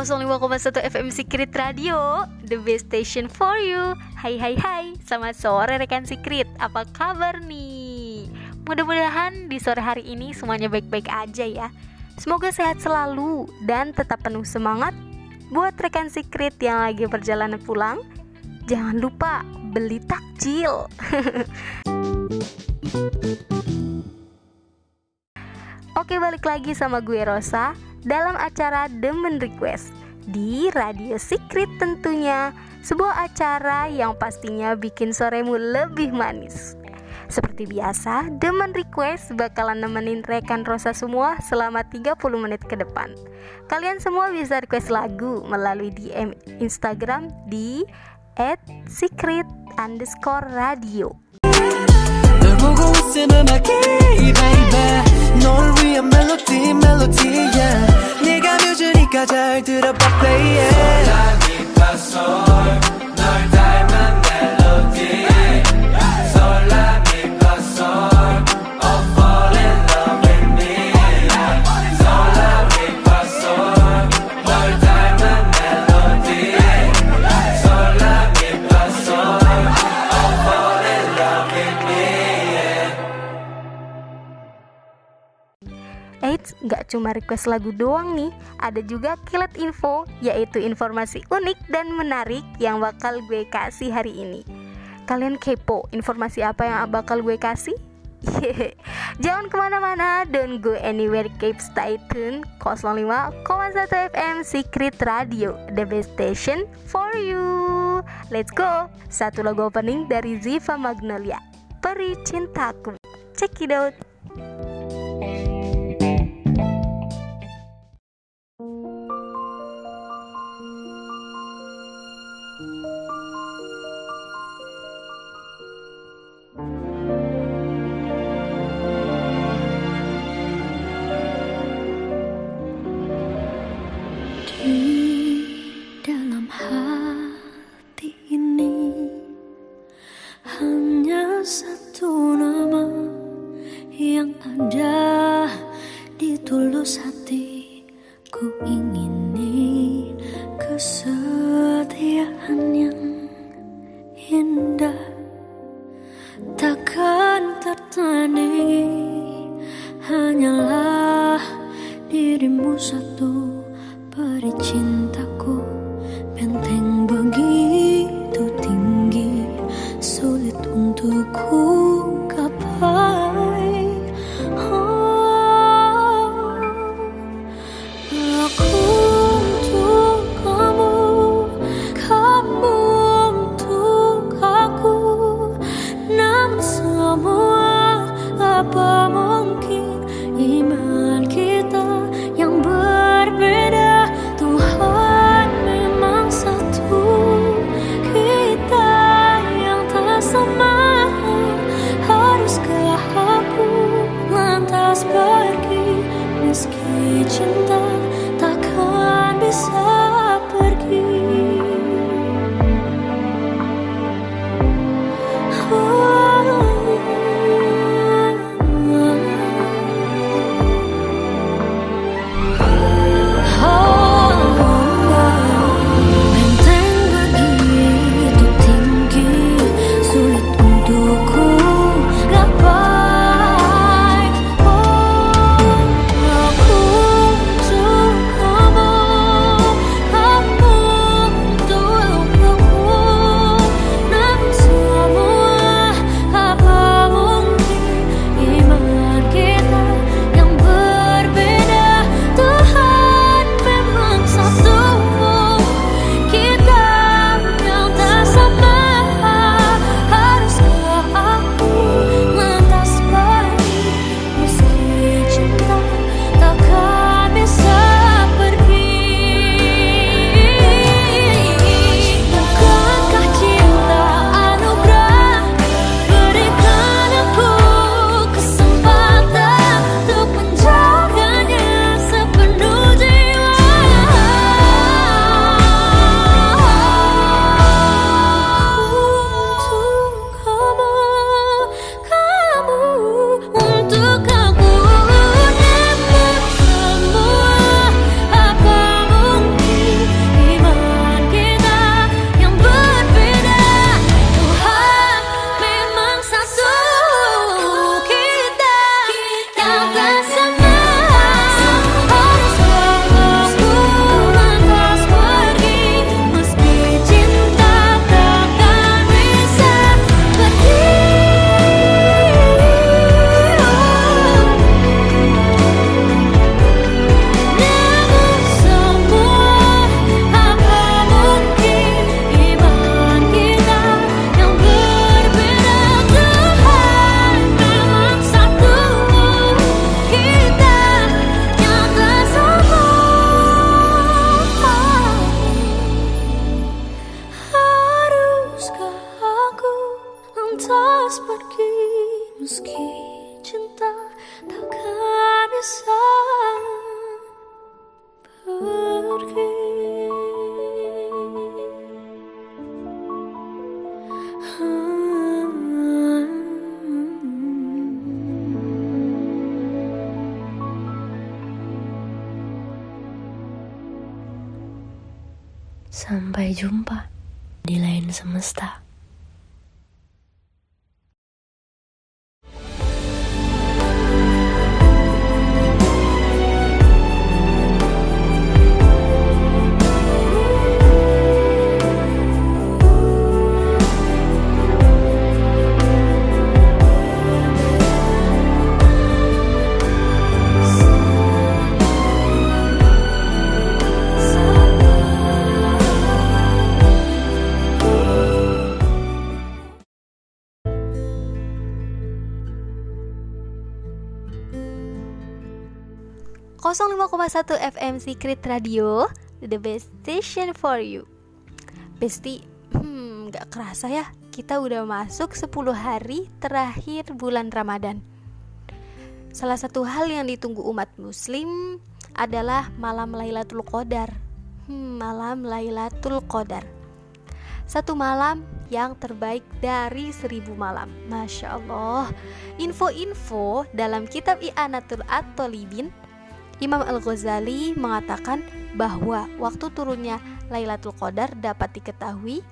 105,1 FM Secret Radio The best station for you. Hai hai hai. Selamat sore rekan Secret. Apa kabar nih? Mudah-mudahan di sore hari ini semuanya baik-baik aja ya. Semoga sehat selalu Dan tetap penuh semangat Buat rekan Secret yang lagi perjalanan pulang. Jangan lupa beli takjil. Oke balik lagi sama gue Rosa dalam acara Demen Request di Radio Secret tentunya. Sebuah acara yang pastinya bikin soremu lebih manis. Seperti biasa, Demen Request bakalan nemenin rekan Rosa semua selama 30 menit ke depan. Kalian semua bisa request lagu melalui DM Instagram di at secret underscore radio 널 위한 멜로디 멜로디야 네가 뮤즈니까 잘 들어봐 play it cuma request lagu doang nih, ada juga kilat info, yaitu informasi unik dan menarik yang bakal gue kasih hari ini. Kalian kepo informasi apa yang bakal gue kasih? Jangan ke mana-mana, don't go anywhere, keep stay tune 05,1 FM Secret Radio, the best station for you. Let's go, satu lagu opening dari Ziva Magnolia, Peri Cintaku. Check it out. Aku Sampai jumpa di lain semesta. FM Secret Radio The best station for you. Besti, hmm gak kerasa ya Kita udah masuk 10 hari terakhir bulan Ramadan. Salah satu hal yang ditunggu umat muslim adalah malam Lailatul Qadar. Hmm, Malam Lailatul Qadar. Satu malam yang terbaik dari seribu malam. Masya Allah. Info-info dalam kitab I'anatul At-Tolibin Imam Al-Ghazali mengatakan bahwa waktu turunnya Lailatul Qadar dapat diketahui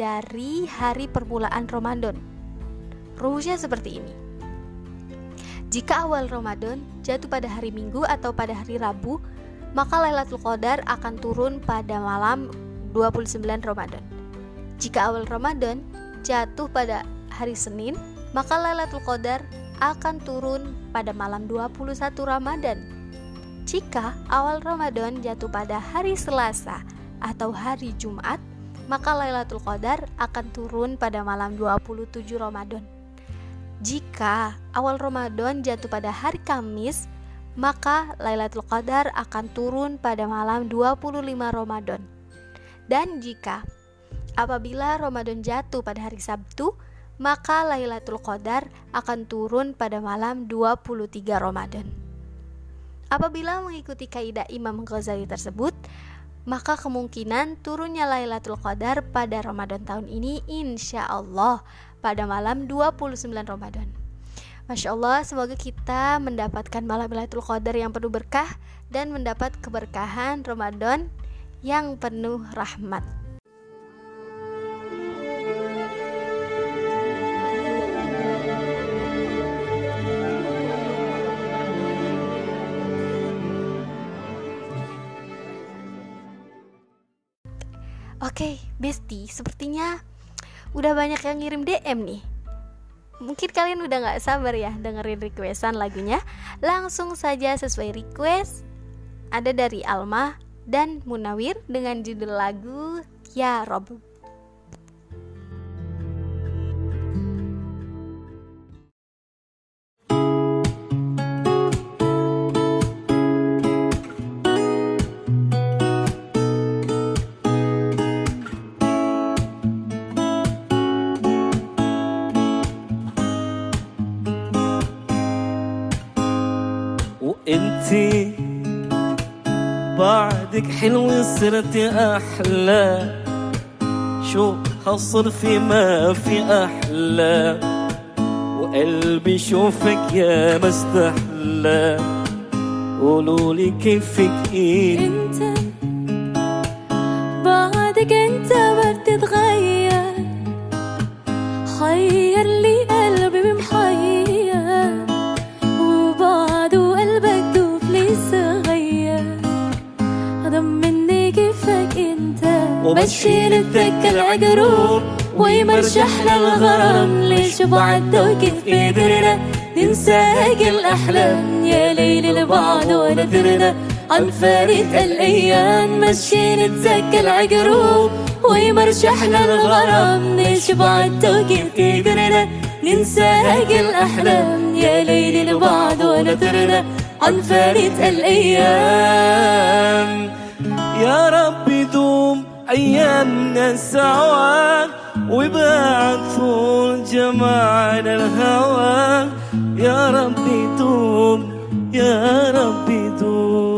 dari hari permulaan Ramadan. Ruhusnya seperti ini. Jika awal Ramadan jatuh pada hari Minggu atau pada hari Rabu, maka Lailatul Qadar akan turun pada malam 29 Ramadan. Jika awal Ramadan jatuh pada hari Senin, maka Lailatul Qadar akan turun pada malam 21 Ramadan. Jika awal Ramadan jatuh pada hari Selasa atau hari Jumat, maka Lailatul Qadar akan turun pada malam 27 Ramadan. Jika awal Ramadan jatuh pada hari Kamis, maka Lailatul Qadar akan turun pada malam 25 Ramadan. Dan jika apabila Ramadan jatuh pada hari Sabtu, maka Lailatul Qadar akan turun pada malam 23 Ramadan. Apabila mengikuti kaidah Imam Ghazali tersebut, maka kemungkinan turunnya Lailatul Qadar pada Ramadan tahun ini insya Allah pada malam 29 Ramadan. Masya Allah, semoga kita mendapatkan malam Lailatul Qadar yang penuh berkah dan mendapat keberkahan Ramadan yang penuh rahmat. Oke, okay, Besti, sepertinya udah banyak yang ngirim DM nih. Mungkin kalian udah gak sabar ya dengerin requestan lagunya. Langsung saja sesuai request. Ada dari Alma dan Munawir dengan judul lagu Ya Rob. بعدك حلو صرت أحلى. شو هالصرفي ما في أحلى؟ وقلبي شوفك يا مستحلى. قولولي كيفك إيه؟ انت وبشر الدكة العجروم ويمرشح الغرام ليش بعدك في قدرنا ننساك الأحلام يا ليل البعد ونذرنا. عن فارت الأيام ماشيين نتزكى العجروم ويمرشحنا الغرام نشبع التوكل تقدرنا ننساك الأحلام يا ليل البعد ونذرنا. عن فارت الأيام. يا رب أيامنا سوا وبعد فول جمال الهوى. يا ربي توب يا ربي توب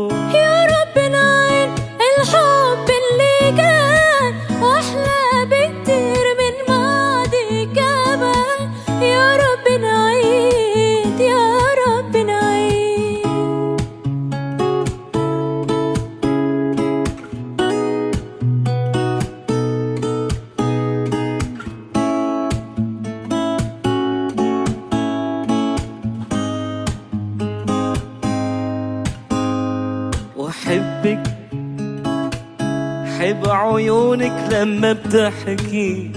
بتحكي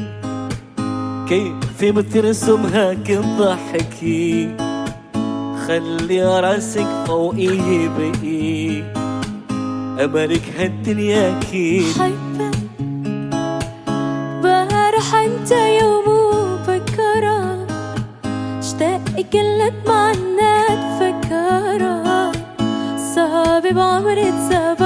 كيف بترسمها تضحكي خلي راسك فوقي بقي أملك هالدنيا أكيد. حبك بارح أنت يوم وبكرة اشتاق كل معنا تفكرة صعب بعمري اتسبح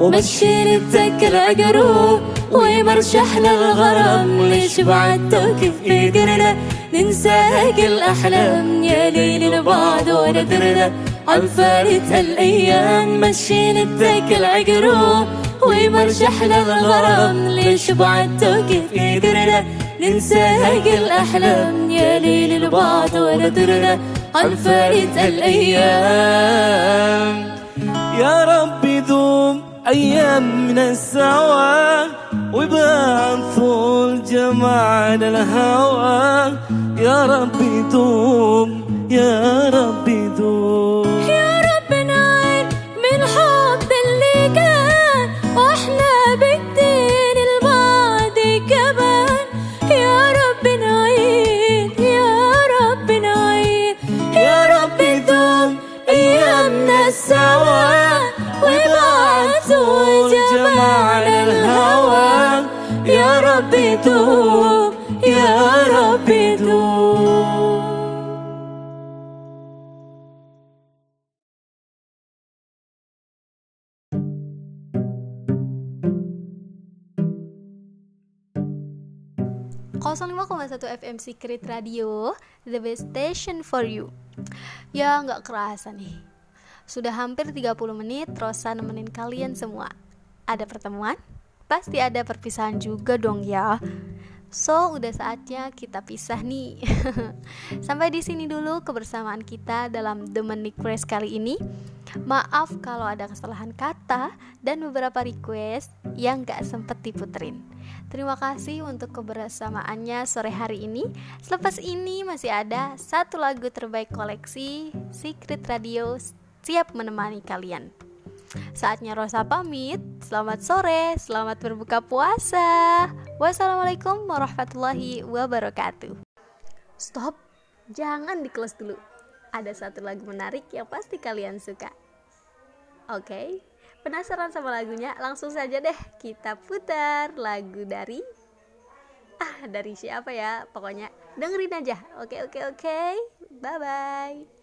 ومشيني بتكل جروح ومرشحنا الغرام. ليش بعدتك في قرنا ننساك الأحلام. يا ليل بعد وندرنا عن فارت هالأيام مشينا بتكل العقروب ومرشحنا الغرام. ليش بعدتك في قرنا ننساك الأحلام. يا ليل بعد وندرنا عن فارت هالأيام يا ربي دوم أيامنا سوا وبعد طول جمعنا الهوى. يا ربي دوم يا ربي دوم. 1 FM Secret Radio The best station for you. Ya nggak kerasa nih. Sudah hampir 30 menit Rosa nemenin kalian semua. Ada pertemuan? Pasti ada perpisahan juga dong ya So, udah saatnya kita pisah nih. Sampai di sini dulu kebersamaan kita dalam The Menik Press kali ini. Maaf kalau ada kesalahan kata dan beberapa request yang gak sempet diputerin. Terima kasih untuk kebersamaannya sore hari ini. Selepas ini masih ada satu lagu terbaik koleksi Secret Radio siap menemani kalian. Saatnya Rosa pamit. Selamat sore, selamat berbuka puasa. Wassalamualaikum warahmatullahi wabarakatuh. Stop, jangan di close dulu. Ada satu lagu menarik yang pasti kalian suka. Oke, penasaran sama lagunya? Langsung saja deh kita putar lagu dari ah dari siapa ya? Pokoknya dengerin aja. Oke, oke, oke. Bye bye.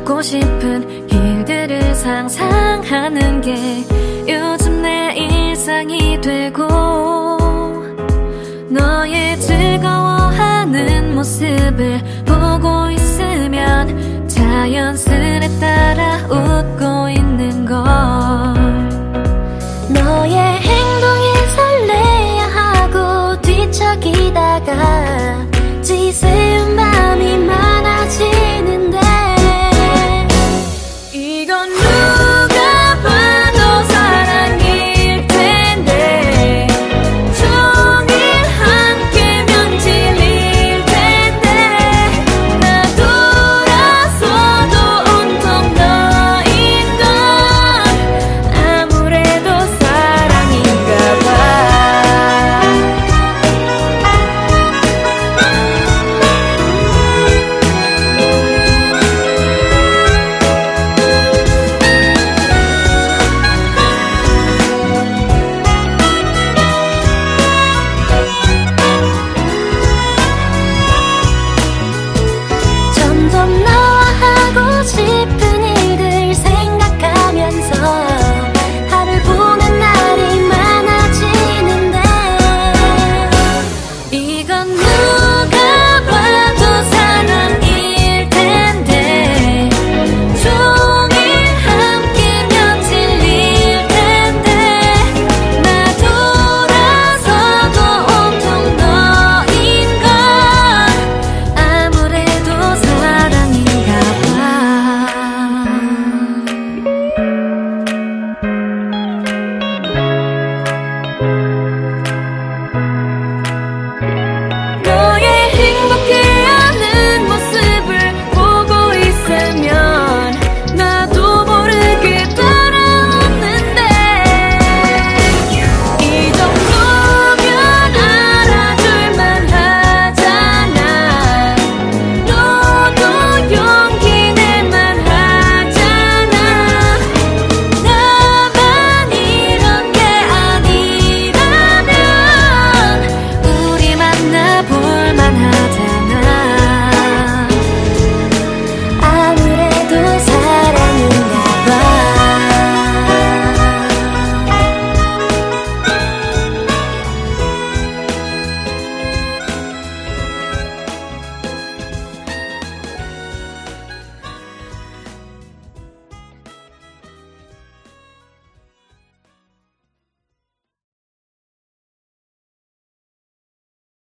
가고 싶은 길들을 상상하는 게 요즘 내 일상이 되고 너의 즐거워하는 모습을 보고 있으면 자연스레 따라 웃고 있는 걸. 너의 행동이 설레야 하고 뒤척이다가 지새우